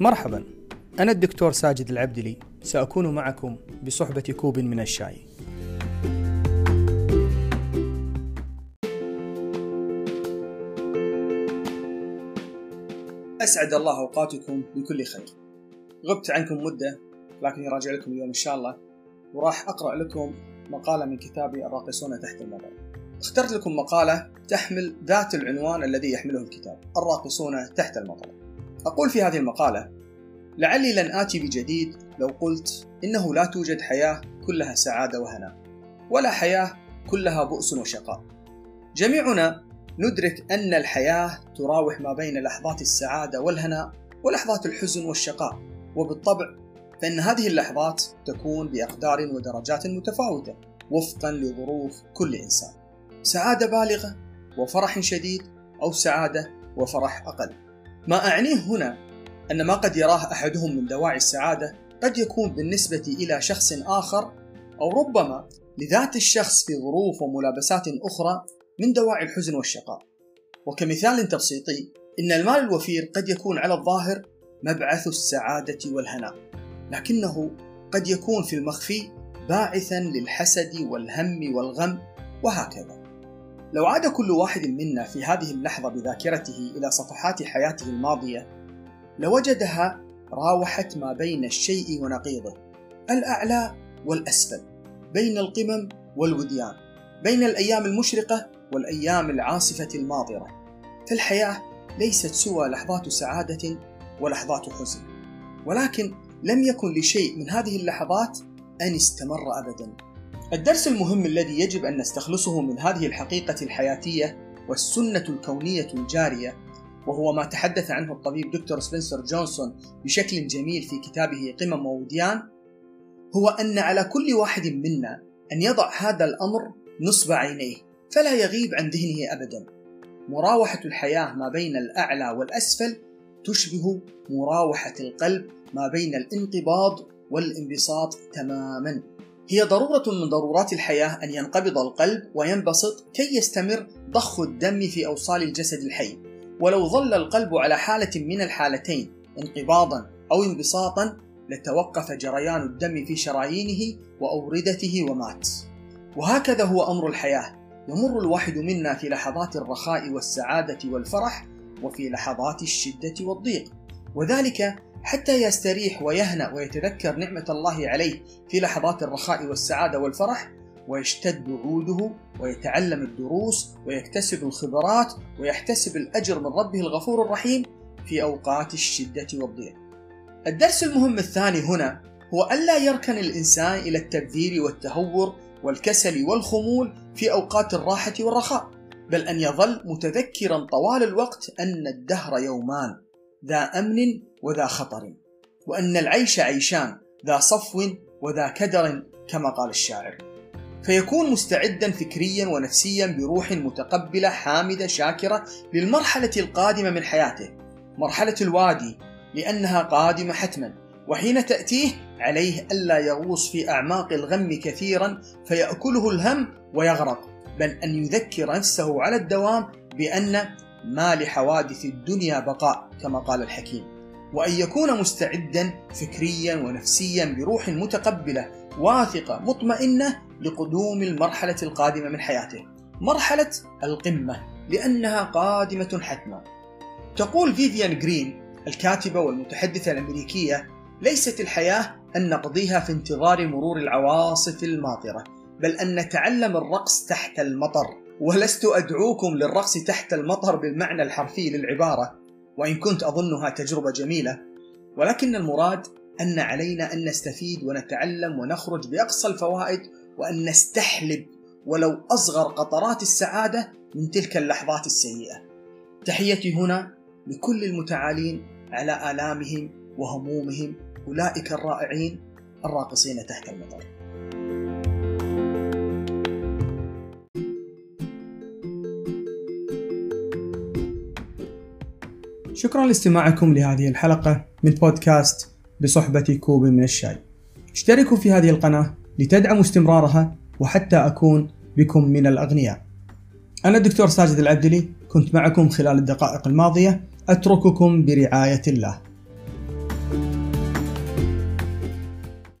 مرحبا. أنا الدكتور ساجد العبدلي. سأكون معكم بصحبة كوب من الشاي. أسعد الله أوقاتكم بكل خير. غبت عنكم مدة لكني راجع لكم اليوم إن شاء الله وراح أقرأ لكم مقالة من كتابي الراقصون تحت المطر اخترت لكم مقالة تحمل ذات العنوان الذي يحمله الكتاب الراقصون تحت المطر أقول في هذه المقالة لعلي لن آتي بجديد لو قلت إنه لا توجد حياة كلها سعادة وهناء ولا حياة كلها بؤس وشقاء. جميعنا ندرك أن الحياة تراوح ما بين لحظات السعادة والهناء ولحظات الحزن والشقاء وبالطبع فإن هذه اللحظات تكون بأقدار ودرجات متفاوتة وفقا لظروف كل إنسان. سعادة بالغة وفرح شديد أو سعادة وفرح أقل. ما أعنيه هنا أن ما قد يراه أحدهم من دواعي السعادة قد يكون بالنسبة إلى شخص آخر أو ربما لذات الشخص في ظروف وملابسات أخرى من دواعي الحزن والشقاء. وكمثال تبسيطي إن المال الوفير قد يكون على الظاهر مبعث السعادة والهناء لكنه قد يكون في المخفي باعثا للحسد والهم والغم وهكذا. لو عاد كل واحد منا في هذه اللحظة بذاكرته إلى صفحات حياته الماضية لوجدها راوحت ما بين الشيء ونقيضه الأعلى والأسفل بين القمم والوديان بين الأيام المشرقة والأيام العاصفة الماضرة. فالحياة ليست سوى لحظات سعادة ولحظات حزن ولكن لم يكن لشيء من هذه اللحظات أن استمر أبدا. الدرس المهم الذي يجب أن نستخلصه من هذه الحقيقة الحياتية والسنة الكونية الجارية وهو ما تحدث عنه الطبيب دكتور سبنسر جونسون بشكل جميل في كتابه قمم ووديان هو أن على كل واحد منا أن يضع هذا الأمر نصب عينيه فلا يغيب عن ذهنه أبدا. مراوحة الحياة ما بين الأعلى والأسفل تشبه مراوحة القلب ما بين الانقباض والانبساط تماما. هي ضرورة من ضرورات الحياة أن ينقبض القلب وينبسط كي يستمر ضخ الدم في أوصال الجسد الحي. ولو ظل القلب على حالة من الحالتين انقباضا أو انبساطا لتوقف جريان الدم في شرايينه وأوردته ومات. وهكذا هو أمر الحياة. يمر الواحد منا في لحظات الرخاء والسعادة والفرح وفي لحظات الشدة والضيق. وذلك حتى يستريح ويهنأ ويتذكر نعمة الله عليه في لحظات الرخاء والسعادة والفرح ويشتد عوده ويتعلم الدروس ويكتسب الخبرات ويحتسب الأجر من ربه الغفور الرحيم في أوقات الشدة والضيق. الدرس المهم الثاني هنا هو ألا يركن الإنسان إلى التبذير والتهور والكسل والخمول في أوقات الراحة والرخاء، بل أن يظل متذكرا طوال الوقت أن الدهر يومان ذا أمن وذا خطر، وأن العيش عيشان ذا صفو وذا كدر كما قال الشاعر. فيكون مستعدا فكريا ونفسيا بروح متقبلة حامدة شاكرة للمرحلة القادمة من حياته مرحلة الوادي لأنها قادمة حتما وحين تأتيه عليه ألا يغوص في أعماق الغم كثيرا فيأكله الهم ويغرق بل أن يذكر نفسه على الدوام بأن ما لحوادث الدنيا بقاء كما قال الحكيم. وأن يكون مستعدا فكريا ونفسيا بروح متقبلة واثقة مطمئنة لقدوم المرحلة القادمة من حياته. مرحلة القمة لأنها قادمة حتما. تقول فيفيان جرين الكاتبة والمتحدثة الأمريكية ليست الحياة أن نقضيها في انتظار مرور العواصف الماطرة بل أن نتعلم الرقص تحت المطر. ولست أدعوكم للرقص تحت المطر بالمعنى الحرفي للعبارة وإن كنت أظنها تجربة جميلة ولكن المراد أن علينا أن نستفيد ونتعلم ونخرج بأقصى الفوائد وأن نستحلب ولو أصغر قطرات السعادة من تلك اللحظات السيئة. تحيتي هنا لكل المتعالين على آلامهم وهمومهم أولئك الرائعين الراقصين تحت المطر. شكرا لاستماعكم لهذه الحلقة من بودكاست بصحبة كوب من الشاي. اشتركوا في هذه القناة لتدعموا استمرارها وحتى أكون بكم من الأغنياء. أنا الدكتور ساجد العبدلي كنت معكم خلال الدقائق الماضية. أترككم برعاية الله.